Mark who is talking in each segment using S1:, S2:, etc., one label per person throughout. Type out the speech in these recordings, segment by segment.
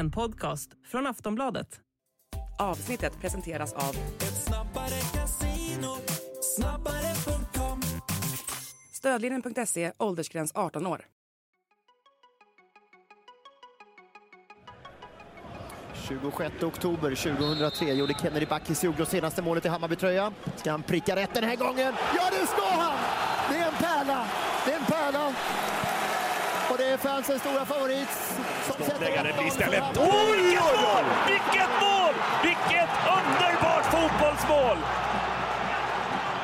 S1: En podcast från Aftonbladet.
S2: Avsnittet presenteras av Stödlinjen.se, åldersgräns 18 år.
S3: 26 oktober 2003 gjorde Kennedy Bakircioglu senaste målet i Hammarbytröja. Ska han pricka rätt den här gången? Ja, det ska han! Det är en pärla! Det är en pärla! Och det är fansens stora favorit som sätter
S4: det blir istället. Oj, vilket mål! Vilket mål! Vilket underbart fotbollsmål!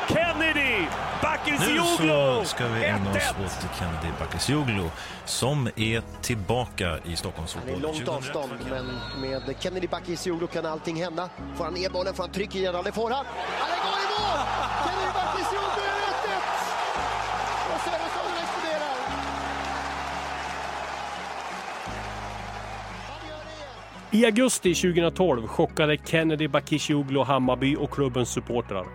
S4: Kennedy Bakircioglu!
S5: Nu så ska vi ägna oss åt Kennedy Bakircioglu som är tillbaka i Stockholms
S3: Han är långt
S5: 2001
S3: avstånd, men med Kennedy Bakircioglu kan allting hända. Får han ner bollen, får han tryck i den, det får han! Han går i mål! Kennedy Bakircioglu
S6: I augusti 2012 chockade Kennedy Bakircioglu Hammarby och klubbens supportrar.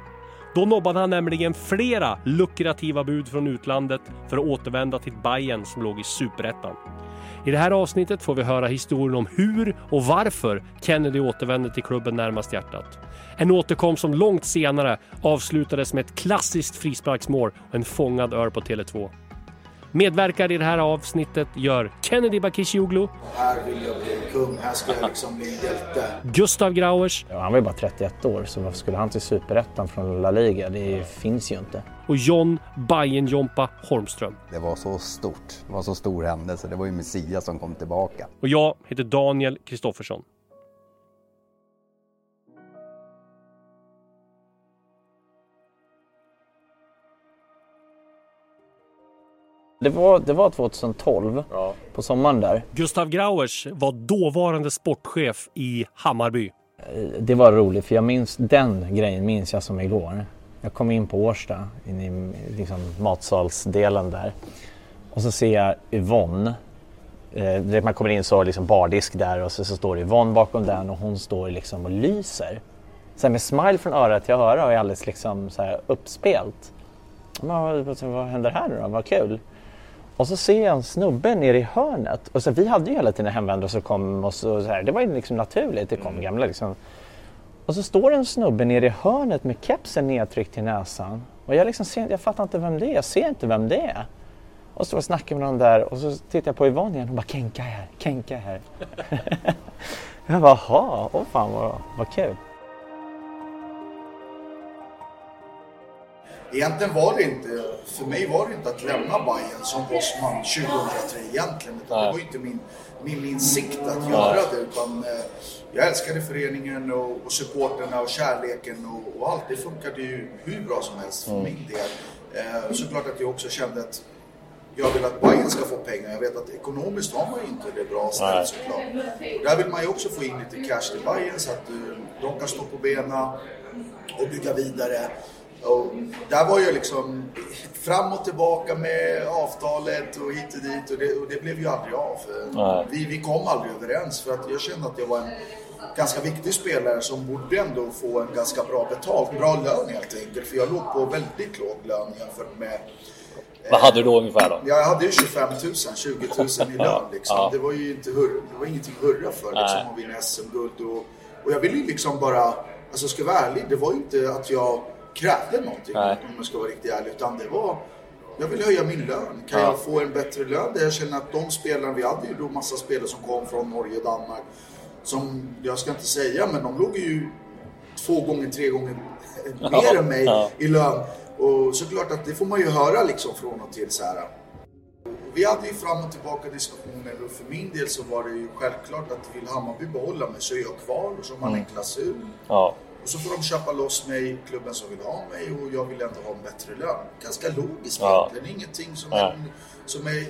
S6: Då nobbade han nämligen flera lukrativa bud från utlandet för att återvända till Bayern som låg i superettan. I det här avsnittet får vi höra historien om hur och varför Kennedy återvände till klubben närmast hjärtat. En återkomst som långt senare avslutades med ett klassiskt frisparksmål och en fångad ör på Tele2. Medverkar i det här avsnittet gör Kennedy Bakircioglu,
S7: Här vill jag bli kung, här ska jag liksom bli en hjälte.
S6: Gustav Grauers
S8: Ja, han var ju bara 31 år, så varför skulle han till superettan från La Liga? Det finns ju inte.
S6: och John Bajen-Jompa Holmström.
S9: Det var så stort. Det var så stor händelse. Det var ju Messias som kom tillbaka.
S6: Och jag heter Daniel Kristoffersson.
S8: Det var, det var 2012, på sommaren där.
S6: Gustav Grauers var dåvarande sportchef i Hammarby.
S8: Det var roligt, för jag minns den grejen minns jag som igår. Jag kom in på Årsta, in i liksom, matsalsdelen där. Och så ser jag Yvonne. Eh, det- man kommer in så liksom bardisk där och så, så står Yvonne bakom den och hon står liksom och lyser. Så med smile från öra till öra och är alldeles liksom så här uppspelt. Men vad, vad, vad händer här nu då? Vad kul. Och så ser jag en snubbe nere i hörnet. Och så, vi hade ju hela tiden hemvändare som kom och så, så här. Det var ju liksom naturligt. Det kom gamla liksom. Och så står en snubbe nere i hörnet med kepsen nedtryckt till näsan. Och jag liksom ser, jag fattar inte vem det är. Jag ser inte vem det är. Och så snackar med någon där och så tittar jag på Yvonne igen och bara Kenka är här, Kenka är här. jag bara, jaha, åh fan vad, vad kul.
S7: Egentligen var det inte, för mig var det inte att lämna Bayern som bossman 2003 egentligen. Utan det var inte min, min insikt att göra det. Utan, eh, jag älskade föreningen och, och supporterna och kärleken och, och allt. Det funkade ju hur bra som helst för min del. Eh, såklart att jag också kände att jag vill att Bayern ska få pengar. Jag vet att ekonomiskt har man ju inte det bra ställt såklart. Där vill man ju också få in lite cash till Bayern så att eh, de kan stå på benen och bygga vidare. Och där var jag liksom fram och tillbaka med avtalet och hit och dit och det, och det blev ju aldrig av. Vi, vi kom aldrig överens för att jag kände att jag var en ganska viktig spelare som borde ändå få en ganska bra betalt, bra lön helt enkelt. För jag låg på väldigt låg lön jämfört med
S10: Vad hade du då ungefär då?
S7: jag hade ju 25 000, 20 000 i lön liksom.
S10: Ja.
S7: Det var ju inte hurra, det var ingenting att hurra för liksom, att vinna SM-guld. Och, och jag ville ju liksom bara, alltså ska jag vara ärlig, det var ju inte att jag krävde någonting
S10: Nej.
S7: om jag ska vara riktigt ärlig. Utan det var, jag ville höja min lön. Kan
S10: Ja.
S7: jag få en bättre lön där jag känner att de spelarna, vi hade ju då massa spelare som kom från Norge och Danmark. Som, jag ska inte säga, men de låg ju två gånger, tre gånger mer än mig
S10: ja.
S7: i lön. Och såklart att det får man ju höra liksom från och till så här. Vi hade ju fram och tillbaka diskussioner och för min del så var det ju självklart att vill Hammarby behålla mig så är jag kvar och så har man en klausul.
S10: Ja.
S7: Och så får de köpa loss mig, klubben som vill ha mig och jag vill ändå ha en bättre lön. Ganska logiskt
S10: Ja.
S7: egentligen, ingenting som,
S10: Ja.
S7: är, som är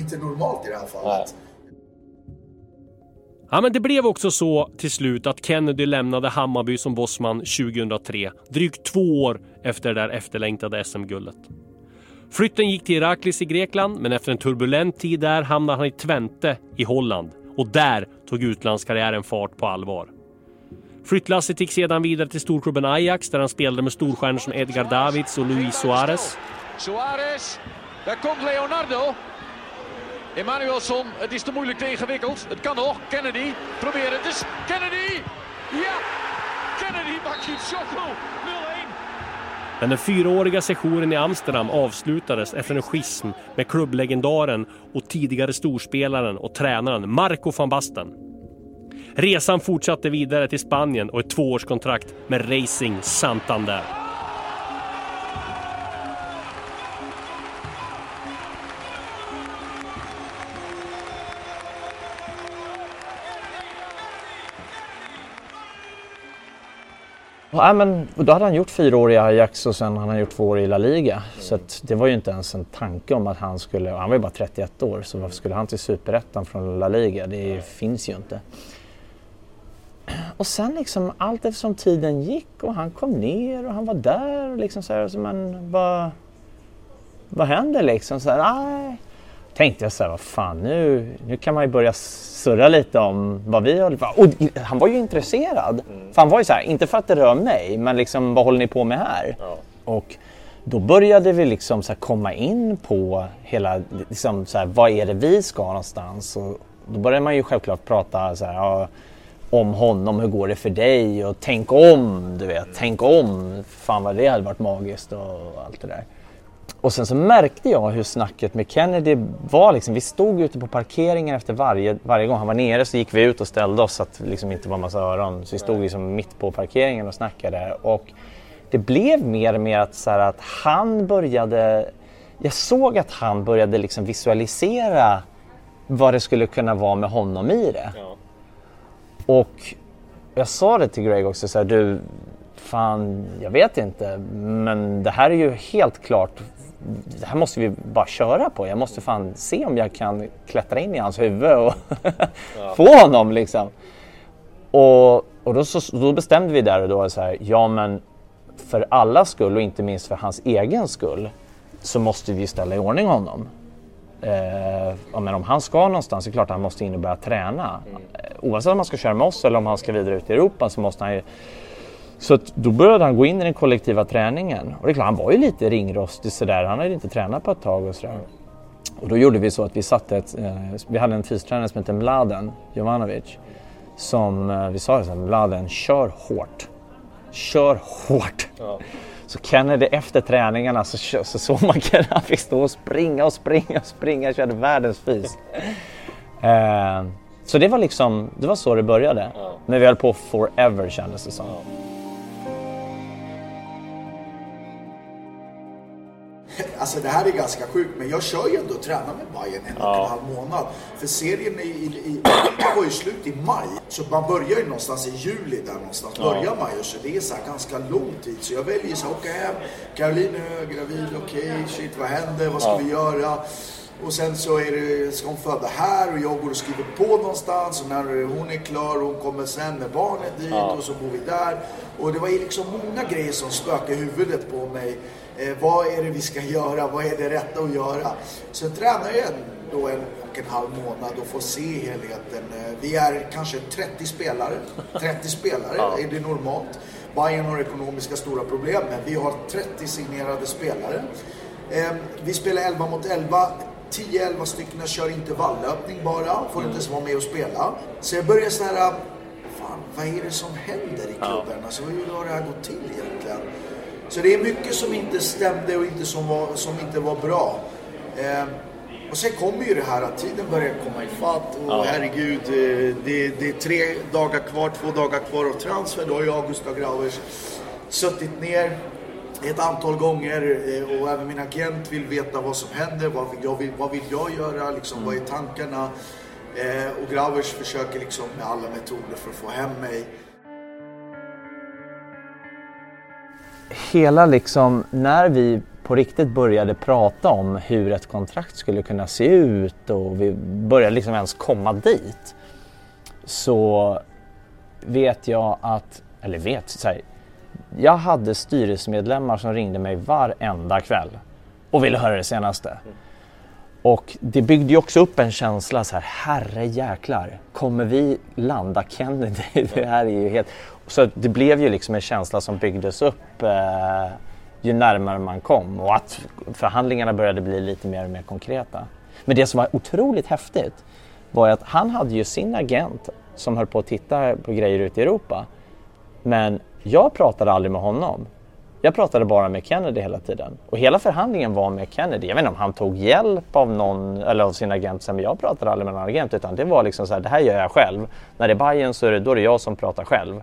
S7: inte normalt i det här fallet.
S6: Ja, men det blev också så till slut att Kennedy lämnade Hammarby som bossman 2003, drygt två år efter det där efterlängtade SM-guldet. Flytten gick till Iraklis i Grekland, men efter en turbulent tid där hamnade han i Twente i Holland och där tog utlandskarriären fart på allvar. Flyttlasset gick sedan vidare till storklubben Ajax där han spelade med storstjärnor som Edgar Davids och Luis Suarez.
S4: Suarez, där kom Leonardo.
S11: Emanuelsson, het is te moeilijk tegenwikkeld. Het kan nog. Kennedy, probeer het eens. Kennedy! Ja! Kennedy Bakircioglu, 0-1.
S6: Men den fyraåriga sessionen i Amsterdam avslutades efter en schism med klubblegendaren och tidigare storspelaren och tränaren Marco van Basten. Resan fortsatte vidare till Spanien och ett tvåårskontrakt med Racing Santander.
S8: Ja, men då hade han gjort fyra år i Ajax och sen hade han gjort två år i La Liga. Så det var ju inte ens en tanke om att han skulle, han var ju bara 31 år, så varför skulle han till superettan från La Liga? Det finns ju inte. Och sen liksom allt eftersom tiden gick och han kom ner och han var där och liksom så här, så men vad, vad händer liksom? Så här, nej. Tänkte jag så här, vad fan nu, nu kan man ju börja surra lite om vad vi håller på Och han var ju intresserad. Mm. För han var ju så här, inte för att det rör mig, men liksom vad håller ni på med här? Ja. Och då började vi liksom så komma in på hela, liksom så vad är det vi ska någonstans? Och då började man ju självklart prata så här, ja, om honom, hur går det för dig? Och tänk om, du vet, tänk om. Fan vad det hade varit magiskt och allt det där. Och sen så märkte jag hur snacket med Kennedy var. Liksom, vi stod ute på parkeringen efter varje, varje gång han var nere så gick vi ut och ställde oss så att det liksom inte var massa öron. Så vi stod liksom mitt på parkeringen och snackade. Och det blev mer och mer att, så här, att han började... Jag såg att han började liksom visualisera vad det skulle kunna vara med honom i det. Ja. Och jag sa det till Greg också, så här, du, fan, jag vet inte, men det här är ju helt klart det här måste vi bara köra på. Jag måste fan se om jag kan klättra in i hans huvud och få honom liksom. Och, och då, så, då, bestämde vi där och då så här, ja men för allas skull och inte minst för hans egen skull så måste vi ställa i ordning honom. Eh, men om han ska någonstans så är det klart att han måste in och börja träna. Mm. Oavsett om han ska köra med oss eller om han ska vidare ut i Europa så måste han ju så då började han gå in i den kollektiva träningen. Och det är klart, han var ju lite ringrostig sådär. Han hade inte tränat på ett tag och sådär. Och då gjorde vi så att vi satte ett, eh, vi hade en fystränare som hette Mladen Jovanovic. Som eh, vi sa, så här, Mladen, kör hårt. Kör hårt. Ja. Så Kennedy efter träningarna så, så såg man Kennedy, han fick stå och springa och springa och springa, körde världens fys. eh, så det var liksom, det var så det började. Ja. Men vi höll på forever kändes det som.
S7: Alltså det här är ganska sjukt, men jag kör ju ändå och tränar med Bayern en och en halv månad. För serien i, i, i, var ju slut i maj, så man börjar ju någonstans i juli där någonstans. Ja. Börjar maj, så det är så ganska lång tid. Så jag väljer så åka hem, Caroline är gravid, okej, okay, shit vad händer, vad ska ja. vi göra? Och sen så är det, ska hon föda här och jag går och skriver på någonstans. Och när hon är klar, hon kommer sen med barnet dit ja. och så bor vi där. Och det var ju liksom många grejer som spökade i huvudet på mig. Eh, vad är det vi ska göra? Vad är det rätta att göra? Så tränar jag då en och en halv månad och får se helheten. Eh, vi är kanske 30 spelare. 30 spelare ja. är det normalt. Bayern har ekonomiska stora problem, men vi har 30 signerade spelare. Eh, vi spelar 11 mot 11. 10-11 stycken kör intervallöpning bara, får mm. inte ens vara med och spela. Så jag börjar så här, fan vad är det som händer i klubben? Ja. Alltså hur har det här gått till egentligen? Så det är mycket som inte stämde och inte som, var, som inte var bra. Eh, och sen kommer ju det här att tiden börjar komma ifatt och ja. herregud, eh, det, det, är tre dagar kvar, två dagar kvar av transfer. Då har jag och Gustav Grauers suttit ner ett antal gånger eh, och även min agent vill veta vad som händer, vad vill jag, vad vill jag göra, liksom, mm. vad är tankarna? Eh, och Gravers försöker liksom med alla metoder för att få hem mig.
S8: Hela liksom, när vi på riktigt började prata om hur ett kontrakt skulle kunna se ut och vi började liksom ens komma dit så vet jag att, eller vet, så här, jag hade styrelsemedlemmar som ringde mig varenda kväll och ville höra det senaste. Och det byggde ju också upp en känsla så här, herre jäklar, kommer vi landa Kennedy? Det här är ju helt... Så det blev ju liksom en känsla som byggdes upp eh, ju närmare man kom och att förhandlingarna började bli lite mer och mer konkreta. Men det som var otroligt häftigt var att han hade ju sin agent som höll på att titta på grejer ute i Europa. Men jag pratade aldrig med honom. Jag pratade bara med Kennedy hela tiden. Och hela förhandlingen var med Kennedy. Jag vet inte om han tog hjälp av någon eller av sin agent, men jag pratade aldrig med någon agent utan det var liksom så här, det här gör jag själv. När det är Bayern så är det, då är det jag som pratar själv.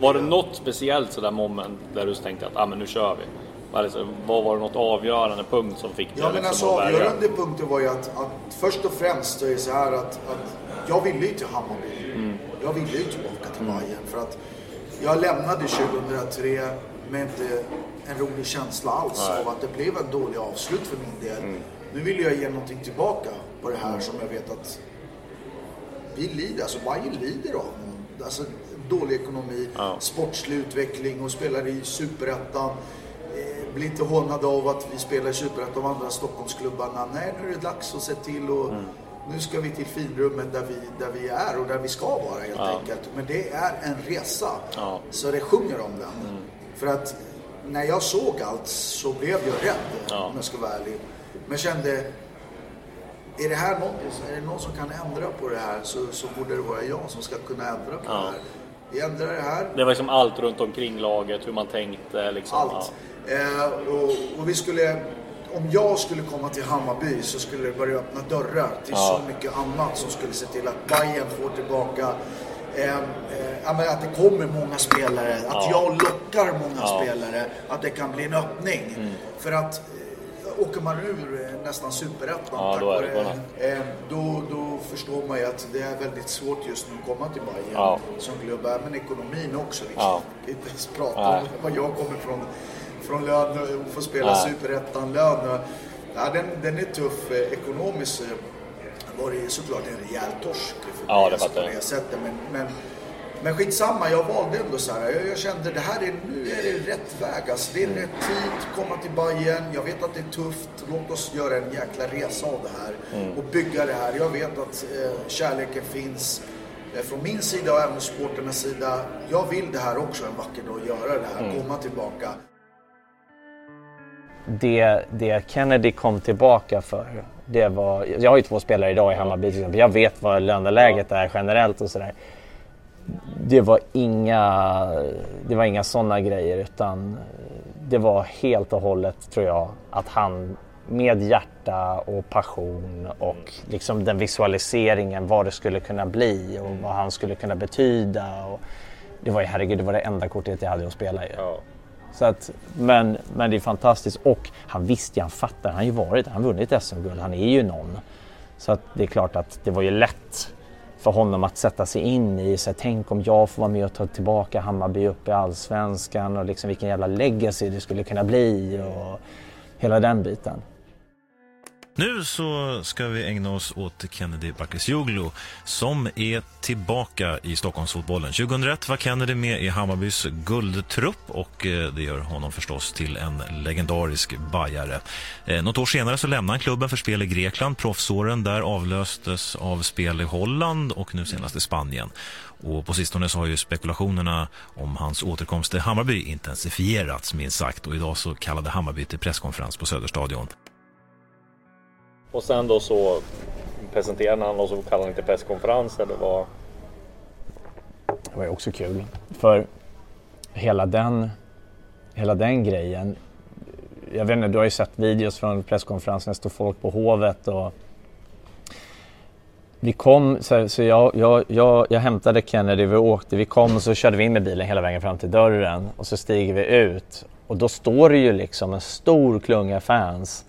S10: Var det något speciellt sådär moment där du tänkte att ah, men nu kör vi? Alltså, vad var det något avgörande punkt som fick dig
S7: Ja, men
S10: liksom
S7: alltså avgörande punkten var ju att, att först och främst är det så här att, att jag ville ju till Hammarby.
S10: Mm.
S7: Jag ville ju tillbaka till Bayern för att jag lämnade 2003 med inte en rolig känsla alls
S10: Nej.
S7: av att det blev en dålig avslut för min del.
S10: Mm.
S7: Nu vill jag ge någonting tillbaka på det här som jag vet att vi lider, alltså Bayern lider av. Alltså dålig ekonomi,
S10: Ja.
S7: sportslig utveckling och spelar i Superettan. Eh, blir inte hånade av att vi spelar i Superettan av andra Stockholmsklubbarna. Nej, nu är det dags att se till och
S10: Mm.
S7: nu ska vi till finrummet där vi, där vi är och där vi ska vara helt
S10: Ja.
S7: enkelt. Men det är en resa.
S10: Ja.
S7: Så det sjunger om den.
S10: Mm.
S7: För att när jag såg allt så blev jag rädd,
S10: Ja.
S7: om jag ska vara ärlig. Men kände, är det här någon, är det någon som kan ändra på det här så, så borde det vara jag som ska kunna ändra på
S10: Ja.
S7: det här. Vi ändrar det här.
S10: Det var liksom allt runt omkring laget, hur man tänkte. Liksom.
S7: Allt. Eh, och, och vi skulle, om jag skulle komma till Hammarby så skulle det börja öppna dörrar till
S10: Ja.
S7: så mycket annat som skulle se till att Bayern får tillbaka Eh, eh, ja, att det kommer många spelare, att
S10: Ja.
S7: jag lockar många
S10: Ja.
S7: spelare, att det kan bli en öppning.
S10: Mm.
S7: För att åker man ur eh, nästan superettan
S10: Ja,
S7: tack vare- då, då förstår man ju att det är väldigt svårt just nu att komma till Bayern
S10: Ja.
S7: som klubb. Men ekonomin också. Liksom.
S10: Ja.
S7: Kan inte ens prata om vad jag kommer från, från lön och får spela
S10: Nej.
S7: superettan-lön. Ja, den, den är tuff eh, ekonomiskt. eh, var det såklart en rejäl torsk för
S10: Ja, det
S7: på det sättet. Men, men, men skitsamma, jag valde ändå så här. Jag, jag kände det här är, nu är det rätt väg. Alltså, det är rätt tid, komma till Bayern. Jag vet att det är tufft. Låt oss göra en jäkla resa av det här
S10: Mm.
S7: och bygga det här. Jag vet att eh, kärleken finns eh, från min sida och även supporternas sida. Jag vill det här också en vacker dag, göra det här,
S8: Mm.
S7: komma tillbaka.
S8: det, det Kennedy kom tillbaka för, det var, jag har ju två spelare idag i Hammarby till exempel. Jag vet vad löneläget är generellt och sådär. Det var inga, det var inga sådana grejer utan det var helt och hållet tror jag att han med hjärta och passion och liksom den visualiseringen vad det skulle kunna bli och vad han skulle kunna betyda. Och det var ju herregud, det var det enda kortet jag hade att spela i. Så att, men, men det är fantastiskt och han visste ju, han fattar, han har ju varit, han har vunnit SM-guld, han är ju någon. Så att det är klart att det var ju lätt för honom att sätta sig in i, så här, tänk om jag får vara med och ta tillbaka Hammarby upp i Allsvenskan och liksom vilken jävla legacy det skulle kunna bli och hela den biten.
S5: Nu så ska vi ägna oss åt Kennedy Bakircioglu som är tillbaka i Stockholmsfotbollen. 2001 var Kennedy med i Hammarbys guldtrupp och eh, det gör honom förstås till en legendarisk bajare. Eh, något år senare så lämnade han klubben för spel i Grekland. Proffsåren där avlöstes av spel i Holland och nu senast i Spanien. Och på sistone så har ju spekulationerna om hans återkomst till Hammarby intensifierats minst sagt och idag så kallade Hammarby till presskonferens på Söderstadion.
S10: Och sen då så presenterade han och så kallade han till presskonferens eller vad?
S8: Det var ju också kul. För hela den, hela den grejen. Jag vet inte, du har ju sett videos från presskonferensen, det står folk på Hovet och vi kom, så, så jag, jag, jag, jag hämtade Kennedy, vi åkte, vi kom och så körde vi in med bilen hela vägen fram till dörren och så stiger vi ut och då står det ju liksom en stor klunga fans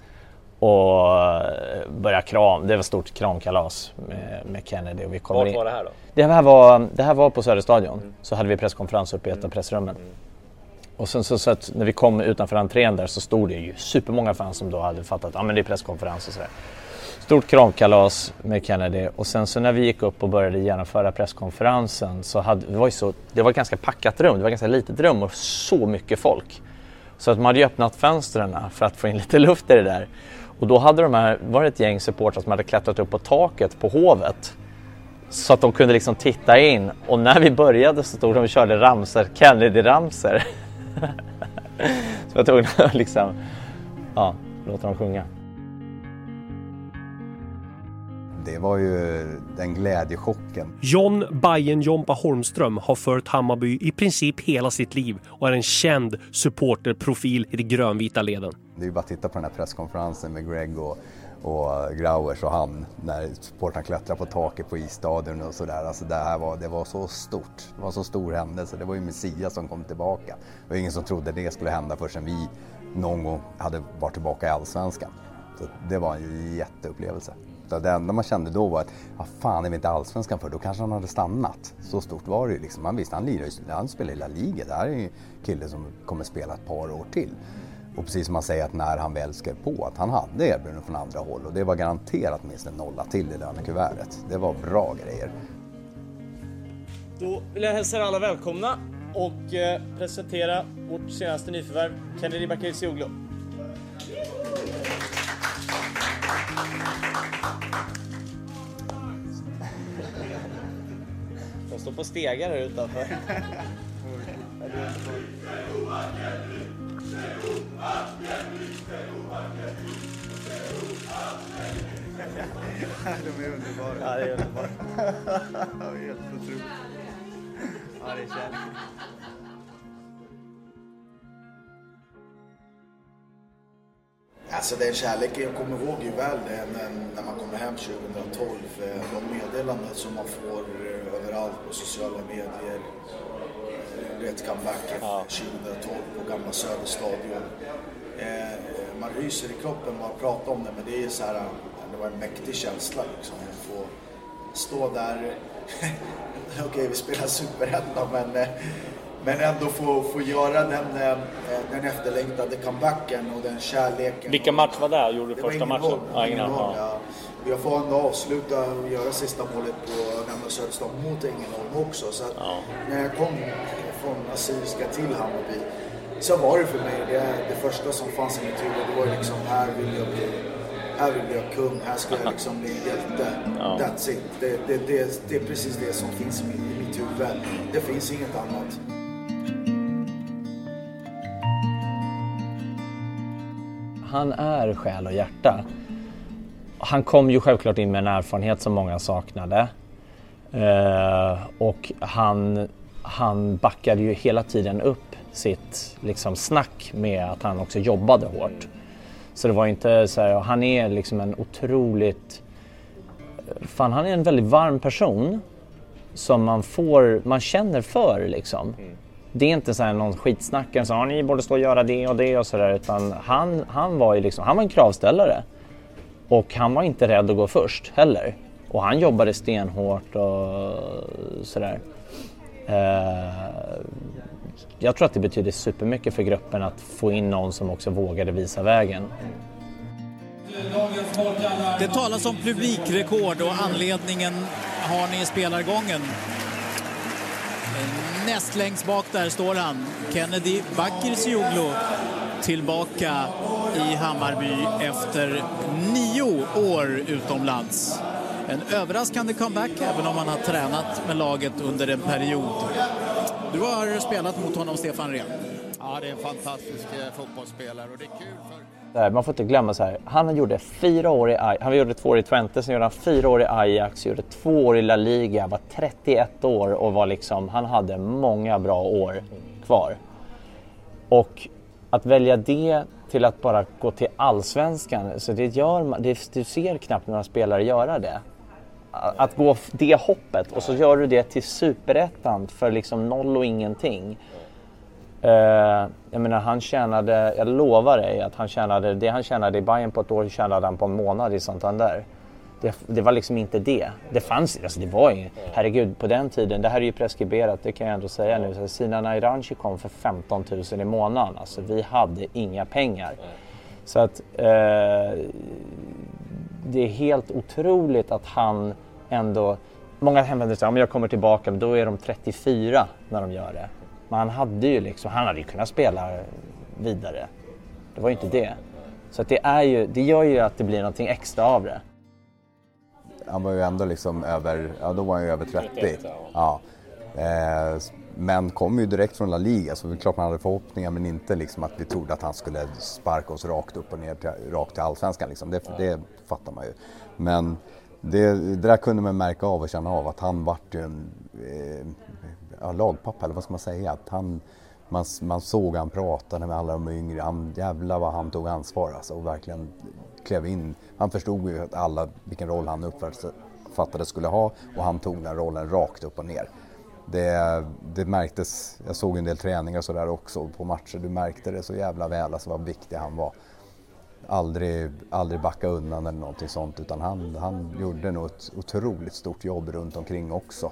S8: och eh, började kram. Det var stort kramkalas med, med Kennedy. Och vi kommer
S10: Vart
S8: in.
S10: var det här då?
S8: Det här var, det här var på Söderstadion. Så hade vi presskonferens uppe i ett av pressrummen. Och sen så, så att när vi kom utanför entrén där så stod det ju supermånga fans som då hade fattat att ah, men det är presskonferens och sådär. Stort kramkalas med Kennedy och sen så när vi gick upp och började genomföra presskonferensen så hade det var ju så, det var ett ganska packat rum, det var ett ganska litet rum och så mycket folk. Så att man hade ju öppnat fönstren för att få in lite luft i det där. Och då hade de här, var det ett gäng supportrar som hade klättrat upp på taket på Hovet. Så att de kunde liksom titta in och när vi började så stod de och körde ramser, Kennedy-ramser. så jag var tvungen att liksom, ja, låta dem sjunga.
S9: Det var ju den glädjechocken.
S6: John Bajen-Jompa Holmström har följt Hammarby i princip hela sitt liv och är en känd supporterprofil i de grönvita leden.
S9: Det är ju bara att titta på den här presskonferensen med Greg och, och Grauers och han när supportrarna klättrar på taket på isstadion och sådär. Alltså det här var, det var så stort. Det var så stor händelse. Det var ju Messias som kom tillbaka. Det var ingen som trodde det skulle hända förrän vi någon gång hade varit tillbaka i Allsvenskan. Så det var en jätteupplevelse. Så det enda man kände då var att, vad fan är vi inte allsvenskan för? Då kanske han hade stannat. Så stort var det ju liksom. Man visste, han lirar han spelar i La Liga. Det här är ju en kille som kommer spela ett par år till. Och precis som man säger att när han väl skrev på att han hade erbjudanden från andra håll och det var garanterat minst en nolla till i lönekuvertet. Det var bra grejer.
S12: Då vill jag hälsa er alla välkomna och eh, presentera vårt senaste nyförvärv, Kennedy Bakircioglu. De står på stegar här utanför.
S13: De är underbara.
S12: Ja, det är underbart.
S13: det är helt otroligt. Ja, det är kärlek.
S7: Alltså den kärleken, jag kommer ihåg ju väl det när, när man kommer hem 2012. eh, De meddelanden som man får eh, överallt på sociala medier. Eh, Rätt comebacken 2012 på Gamla Söderstadion. Eh, Man ryser i kroppen bara att prata om det men det är så här, eh, det var en mäktig känsla liksom. Att få stå där. Okej, vi spelar superettan men men ändå få, få göra den, den efterlängtade comebacken och den kärleken.
S10: Vilka match var det? Gjorde du första matchen?
S7: roll.
S10: Ja,
S7: ingen
S10: aning.
S7: Ja. Jag får ändå avsluta och göra sista målet på Gamla Söderstad mot Ängelholm också. Så att när jag kom från Assyriska till Hammarby så var det för mig det, det första som fanns i mitt huvud. Det var liksom här vill jag bli här vill jag kung, här ska jag liksom bli hjälte. That's it. Det, det, det, det är precis det som finns i mitt, i mitt huvud. Det finns inget annat.
S8: Han är själ och hjärta. Han kom ju självklart in med en erfarenhet som många saknade. Eh, och han, han backade ju hela tiden upp sitt liksom, snack med att han också jobbade hårt. Så det var inte så här, han är liksom en otroligt, fan han är en väldigt varm person som man får, man känner för liksom. Det är inte så här någon skitsnackare som ni borde stå och göra det och det och sådär utan han, han var ju liksom, han var en kravställare. Och han var inte rädd att gå först heller. Och han jobbade stenhårt och sådär. Eh, jag tror att det betyder supermycket för gruppen att få in någon som också vågade visa vägen.
S14: Det talas om publikrekord och anledningen har ni i spelargången. Näst längst bak där står han, Kennedy Bakircioglu, tillbaka i Hammarby efter nio år utomlands. En överraskande comeback även om han har tränat med laget under en period. Du har spelat mot honom, Stefan Rehn.
S13: Ja, det är en fantastisk eh, fotbollsspelare och det är kul för
S8: Man får inte glömma så här. Han gjorde fyra år i Aj- han gjorde två år i Twente, sen gjorde han fyra år i Ajax, gjorde två år i La Liga, var 31 år och var liksom, han hade många bra år kvar. Och att välja det till att bara gå till allsvenskan, så det gör man, det, du ser knappt några spelare göra det. Att gå det hoppet och så gör du det till superettan för liksom noll och ingenting. Uh, jag menar han tjänade, jag lovar dig att han tjänade, det han tjänade i Bayern på ett år tjänade han på en månad i Santander. Det, det var liksom inte det. Det fanns alltså det var ju, herregud på den tiden, det här är ju preskriberat, det kan jag ändå säga nu. Så Sina Nairanchi kom för 15 000 i månaden, alltså vi hade inga pengar. Så att uh, det är helt otroligt att han ändå, många hänvänder sig, om jag kommer tillbaka, men då är de 34 när de gör det. Men han hade ju liksom, han hade ju kunnat spela vidare. Det var ju inte det. Så att det, är ju, det gör ju att det blir någonting extra av det.
S9: Han var ju ändå liksom över, ja då var han ju över 30. Ja. Eh, men kom ju direkt från La Liga så det är klart man hade förhoppningar men inte liksom att vi trodde att han skulle sparka oss rakt upp och ner till, rakt till Allsvenskan liksom. Det, det fattar man ju. Men det, det där kunde man märka av och känna av att han vart ju en eh, ja, lagpappa eller vad ska man säga. Att han, man, man såg han pratade med alla de yngre, han, jävlar vad han tog ansvar alltså, och verkligen klev in. Han förstod ju att alla, vilken roll han uppfattade skulle ha och han tog den rollen rakt upp och ner. Det, det märktes, jag såg en del träningar och sådär också på matcher, du märkte det så jävla väl alltså vad viktig han var. Aldrig, aldrig backa undan eller någonting sånt utan han, han gjorde nog ett otroligt stort jobb runt omkring också.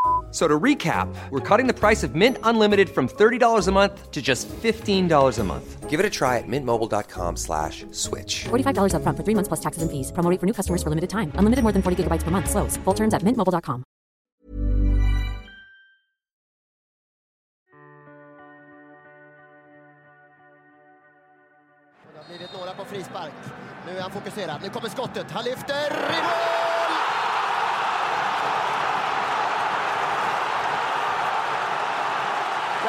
S15: F- So to recap, we're cutting the price of Mint Unlimited from $30 a month to just $15 a month. Give it a try at mintmobile.com slash switch.
S16: $45 upfront for three months plus taxes and fees. Promo for new customers for limited time. Unlimited more than 40 gigabytes per month. Slows. Full terms at mintmobile.com.
S3: Det har blivit några på frispark. Nu är han fokuserad. Nu kommer skottet. Han lyfter i mål!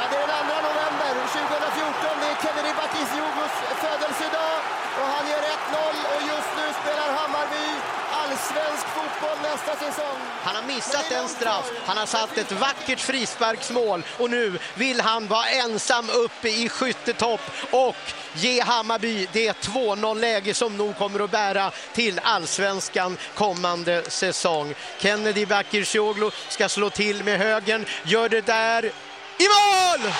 S3: Ja, det är den 2 november 2014. Det är Kennedy Bakircioglos födelsedag. Och han gör 1-0 och just nu spelar Hammarby allsvensk fotboll nästa säsong.
S17: Han har missat en straff, han har satt ett vackert frisparksmål och nu vill han vara ensam uppe i skyttetopp och ge Hammarby det 2-0-läge som nog kommer att bära till allsvenskan kommande säsong. Kennedy Bakircioglu ska slå till med högen, gör det där i mål!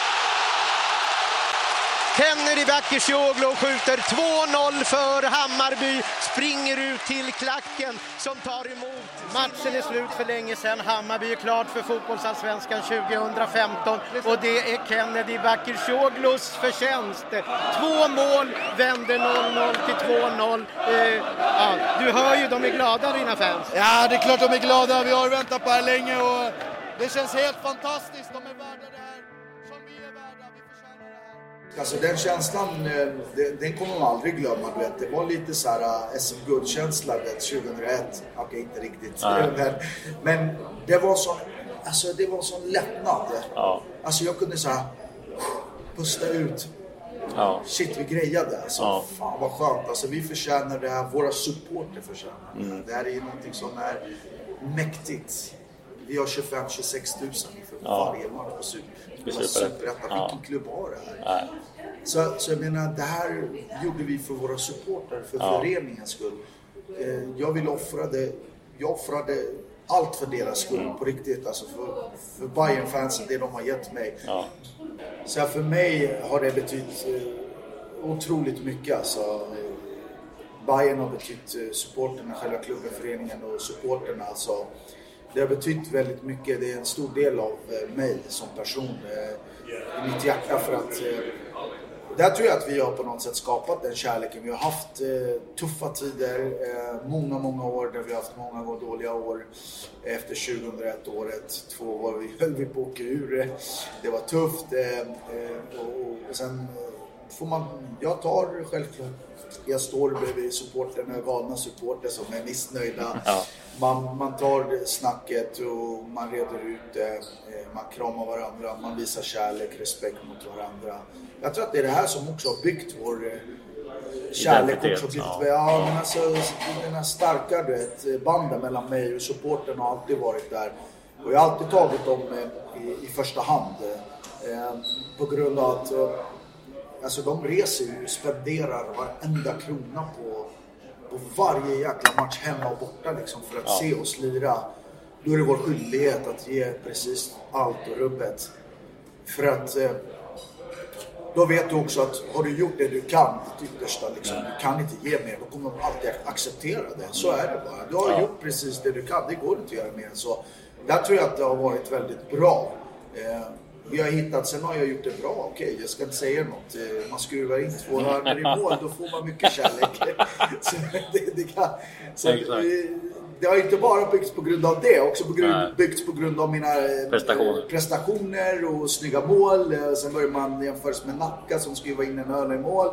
S17: Kennedy Bakircioglu skjuter 2-0 för Hammarby, springer ut till klacken som tar emot. Matchen är slut för länge sedan. Hammarby är klart för fotbollsallsvenskan 2015 och det är Kennedy Bakircioglus förtjänst. Två mål vänder 0-0 till 2-0. Eh, ja, du hör ju, de är glada dina fans.
S7: Ja, det är klart de är glada. Vi har väntat på det här länge och det känns helt fantastiskt. De är värda det Alltså den känslan, eh, den kommer man aldrig glömma. Du vet. Det var lite så här eh, SM-guldkänsla vet, 2001. Okej, inte riktigt. Men, men det var så, alltså det var sån lättnad. Alltså jag kunde så här pusta ut.
S10: Ja.
S7: Shit, vi grejade alltså.
S10: Ja.
S7: Fan vad skönt. Alltså vi förtjänar det här. Våra supporter förtjänar det här.
S10: Mm.
S7: Det här är ju någonting som är mäktigt. Vi har 25-26 000 för
S10: Ja.
S7: varje match på Super-
S10: I
S7: på
S10: Superettan. Ja.
S7: Vilken klubb har det här?
S10: Nej.
S7: Så, så jag menar, det här gjorde vi för våra supporter, för
S10: Ja.
S7: föreningens skull. Eh, jag vill offra det. Jag offrade allt för deras skull,
S10: Mm.
S7: på riktigt. Alltså för, för bayern fansen det de har gett mig.
S10: Ja.
S7: Så för mig har det betytt eh, otroligt mycket. Alltså, eh, Bayern har betytt supporterna, själva klubben, föreningen och supporterna. Alltså, det har betytt väldigt mycket. Det är en stor del av eh, mig som person. Eh, I mitt hjärta för att eh, där tror jag att vi har på något sätt skapat den kärleken. Vi har haft tuffa tider, många, många år där vi har haft många år dåliga år. Efter 2001 året, två år vi höll vi på att åka ur. Det var tufft. Och, och sen får man, jag tar självklart, jag står bredvid supporterna, galna supporter som är missnöjda.
S10: Ja.
S7: Man, man tar snacket och man reder ut det. Eh, Man kramar varandra, man visar kärlek, respekt mot varandra. Jag tror att det är det här som också har byggt vår eh, kärlek. Också
S10: ja.
S7: ja. men alltså, den här starka du vet, banden mellan mig och supporten har alltid varit där. Och jag har alltid tagit dem eh, i, i första hand. På grund av att alltså de reser ju, spenderar varenda krona på, på varje jäkla match hemma och borta liksom för att
S10: Ja.
S7: se oss lira. Då är det vår skyldighet att ge precis allt och rubbet. För att eh, då vet du också att har du gjort det du kan, ditt yttersta, liksom, du kan inte ge mer, då kommer de alltid acceptera det. Så är det bara. Du har
S10: Ja.
S7: gjort precis det du kan, det går inte att göra mer än så. Där tror jag att det har varit väldigt bra. Eh, vi har hittat, sen har jag gjort det bra, okej, jag ska inte säga något. Eh, man skruvar in två hörnor i mål, då får man mycket kärlek. så det, det, kan, så, det har inte bara byggts på grund av det, också på grund,
S10: Nej.
S7: byggts på grund av mina eh,
S10: Prestationer.
S7: prestationer och snygga mål. Eh, Sen börjar man jämföras med Nacka som skruvar in en hörna i mål.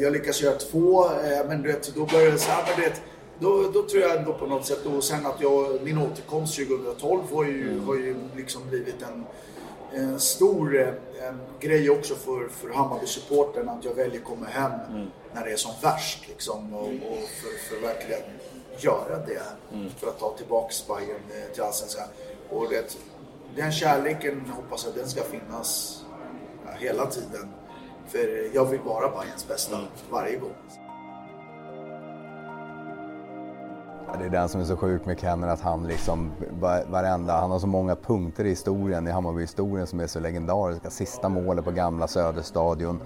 S7: Jag lyckas göra två, men du vet, då börjar det så här, men då, då tror jag ändå på något sätt, och sen att jag, min återkomst 2012 har ju, har ju liksom blivit en, en stor eh, en grej också för, för Hammarby-supporten att jag väljer att komma hem när det är som värst liksom, och, och för, för verkligen göra det för att ta tillbaks Bayern eh, till Allsvenskan. Och det, den kärleken hoppas jag den ska finnas ja, hela tiden. För jag vill vara Bayerns bästa varje gång.
S9: Det är den som är så sjuk med Kenner att han liksom varenda, han har så många punkter i historien, i Hammarby-historien som är så legendariska. Sista målet på gamla Söderstadion.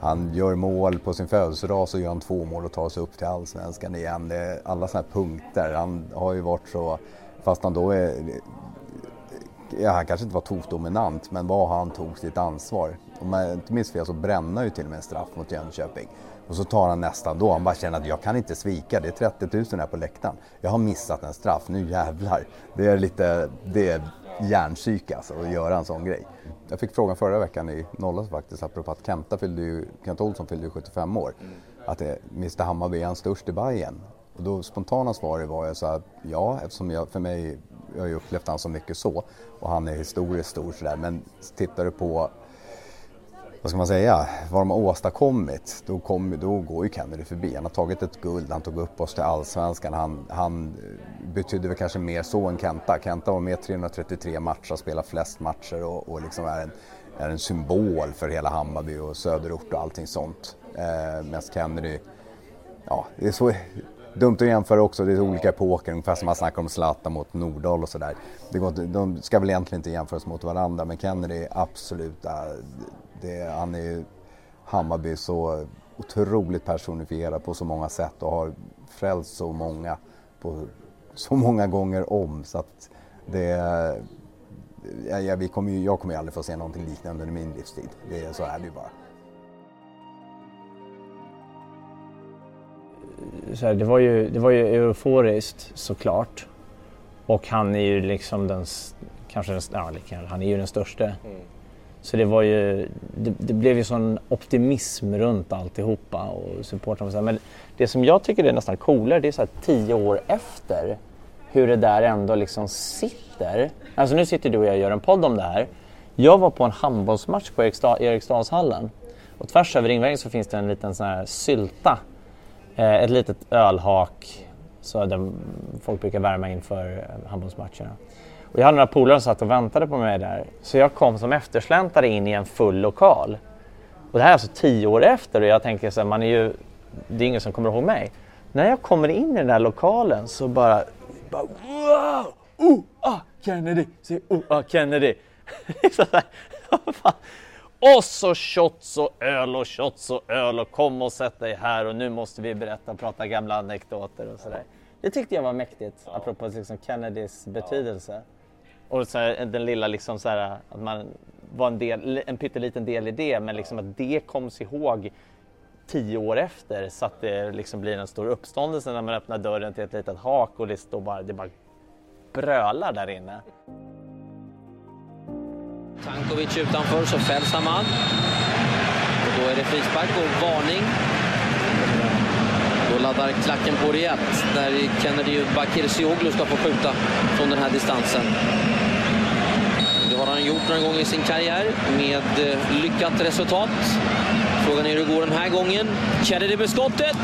S9: Han gör mål på sin födelsedag så gör han två mål och tar sig upp till Allsvenskan igen. Det är alla sådana här punkter. Han har ju varit så, fast han då är ja, han kanske inte var tokdominant, men vad han tog sitt ansvar. Om jag inte minns fel så bränner ju till och med en straff mot Jönköping. Och så tar han nästan då, han bara känner att jag kan inte svika, det är 30 000 här på läktaren. Jag har missat en straff, nu jävlar. Det är lite, det är hjärnpsyke alltså att göra en sån grej. Jag fick frågan förra veckan i Nollas faktiskt, apropå att Kenta, fyllde ju, Kent Olsson fyllde ju 75 år. Att det, Mr Hammarby, är han störst i Bayern? Och då spontana svaret var jag så här, ja, eftersom jag, för mig, jag har ju upplevt han så mycket så och han är historiskt stor sådär. Men tittar du på, vad ska man säga, vad de har åstadkommit, då, kom, då går ju Kennedy förbi. Han har tagit ett guld, han tog upp oss till allsvenskan. Han, han betydde väl kanske mer så än Kenta. Kenta var med 333 matcher, spelar flest matcher och, och liksom är en, är en symbol för hela Hammarby och söderort och allting sånt. Eh, Medan Kennedy, ja, det är så dumt att jämföra också, det är olika epoker, ungefär som man snackar om Zlatan mot Nordahl och sådär. De ska väl egentligen inte jämföras mot varandra, men Kennedy är absolut, äh, det, han är ju Hammarby så otroligt personifierad på så många sätt och har frälst så många på så många gånger om så att det ja, ja, vi kommer ju, jag kommer ju aldrig få se någonting liknande under min livstid. Det, så är det ju bara.
S8: Så här, det, var ju, det var ju euforiskt såklart. Och han är ju liksom den, kanske den, ja, han är ju den största. Så det var ju, det, det blev ju sån optimism runt alltihopa och supportrarna. och så här. Men det som jag tycker är nästan coolare, det är så här tio år efter hur det där ändå liksom sitter. Alltså nu sitter du och jag och gör en podd om det här. Jag var på en handbollsmatch på Eriksdal, Eriksdalshallen och tvärs över ringvägen så finns det en liten sån här sylta. Eh, ett litet ölhak så där folk brukar värma inför eh, handbollsmatcherna. Och jag hade några polare som satt och väntade på mig där. Så jag kom som eftersläntare in i en full lokal. Och det här är alltså tio år efter och jag tänker så här, man är ju, det är ingen som kommer ihåg mig. När jag kommer in i den där lokalen så bara, bara wow! Oh, ah, Kennedy! Se, oh, ah, Kennedy! så här. och så shots och öl och shots och öl och kom och sätt dig här och nu måste vi berätta och prata gamla anekdoter och sådär. Det tyckte jag var mäktigt, apropå liksom Kennedys betydelse. Och så här, den lilla liksom så här, att man var en, del, en pytteliten del i det, men liksom att det koms ihåg tio år efter så att det liksom blir en stor uppståndelse när man öppnar dörren till ett litet hak och det, står bara, det bara brölar där inne.
S18: Tankovic utanför så fälls Hamad. Och då är det frispark och varning. Då laddar klacken på rejält när Kennedy Bakircioglu ska få skjuta från den här distansen. Det har han gjort några gånger i sin karriär med eh, lyckat resultat. Frågan är hur det går den här gången. Kennedy med skottet.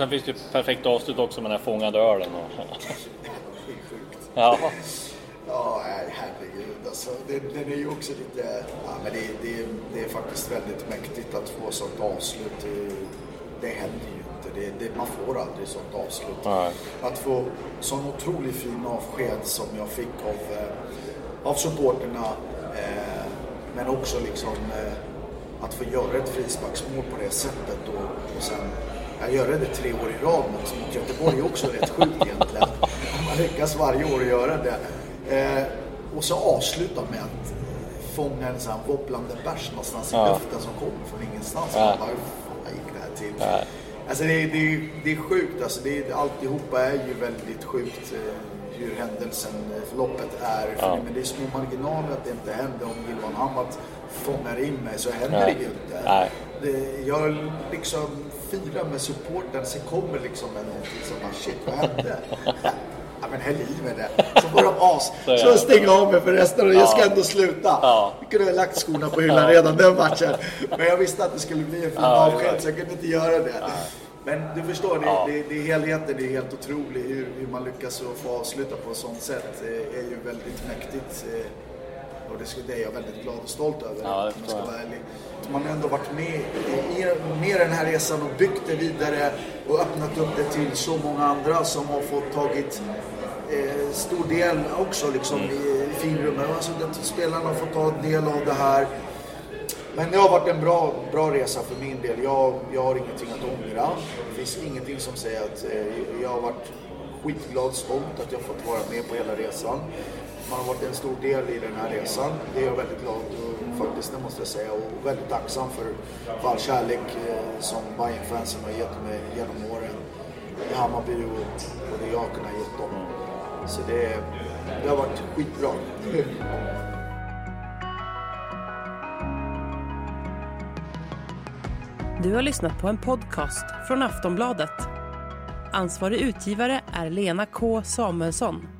S10: Sen finns det ju perfekt avslut också med den här fångade ölen. Och... ja.
S7: Ja, nej, herregud. Alltså, det, den är ju också lite... Ja, men det, det, det är faktiskt väldigt mäktigt att få sånt avslut. Det, det händer ju inte. Det, det, man får aldrig sånt avslut.
S10: Nej.
S7: Att få sån otroligt fin avsked som jag fick av, eh, av supporterna. Eh, men också liksom eh, att få göra ett frisparksmål på det sättet och, och sen jag gör det tre år i rad mot, Göteborg också rätt sjukt egentligen. Man lyckas varje år göra det. Eh, och så avsluta med att fånga en sån här wobblande bärs någonstans
S10: Ja.
S7: i luften som kommer från ingenstans.
S10: Ja.
S7: Man bara, fan gick det här till?
S10: Ja.
S7: Alltså det, är- det, det är sjukt. Alltså det, alltihopa är ju väldigt sjukt eh, hur händelsen, eh, förloppet är.
S10: Ja.
S7: Men det är små marginaler att det inte händer. Om Gilvan Hamad fångar in mig så händer det ju inte. Det, jag liksom firar med supporten, sen kommer liksom en någonting som bara shit, vad hände? ja men häll i med det. Så får de as.
S10: Så det.
S7: jag stänger av mig för resten och jag ska ändå sluta.
S10: Ja.
S7: Jag kunde ha lagt skorna på hyllan redan den matchen. Men jag visste att det skulle bli en fin
S10: Ja,
S7: avsked så jag kunde inte göra det. Men du förstår, det,
S10: Ja.
S7: det, det är helheten, det är helt otroligt hur, hur man lyckas få avsluta på ett sånt sätt. eh, är ju väldigt mäktigt. Och det, är jag väldigt glad och stolt över.
S10: Ja, det
S7: om jag ska vara ärlig. Man har ändå varit med i, med den här resan och byggt det vidare och öppnat upp det till så många andra som har fått tagit eh, stor del också liksom,
S10: Mm.
S7: i, i finrummet. Alltså, spelarna har fått ta del av det här. Men det har varit en bra, bra resa för min del. Jag, jag har ingenting att ångra. Det finns ingenting som säger att eh, jag har varit skitglad, stolt att jag fått vara med på hela resan. Man har varit en stor del i den här resan. Det är jag väldigt glad och faktiskt, det måste jag säga. Och väldigt tacksam för, för all kärlek eh, som Bayern-fansen har gett mig genom åren i Hammarby och, och det jag har kunnat ge dem. Så det, det har varit skitbra.
S1: Du har lyssnat på en podcast från Aftonbladet. Ansvarig utgivare är Lena K Samuelsson.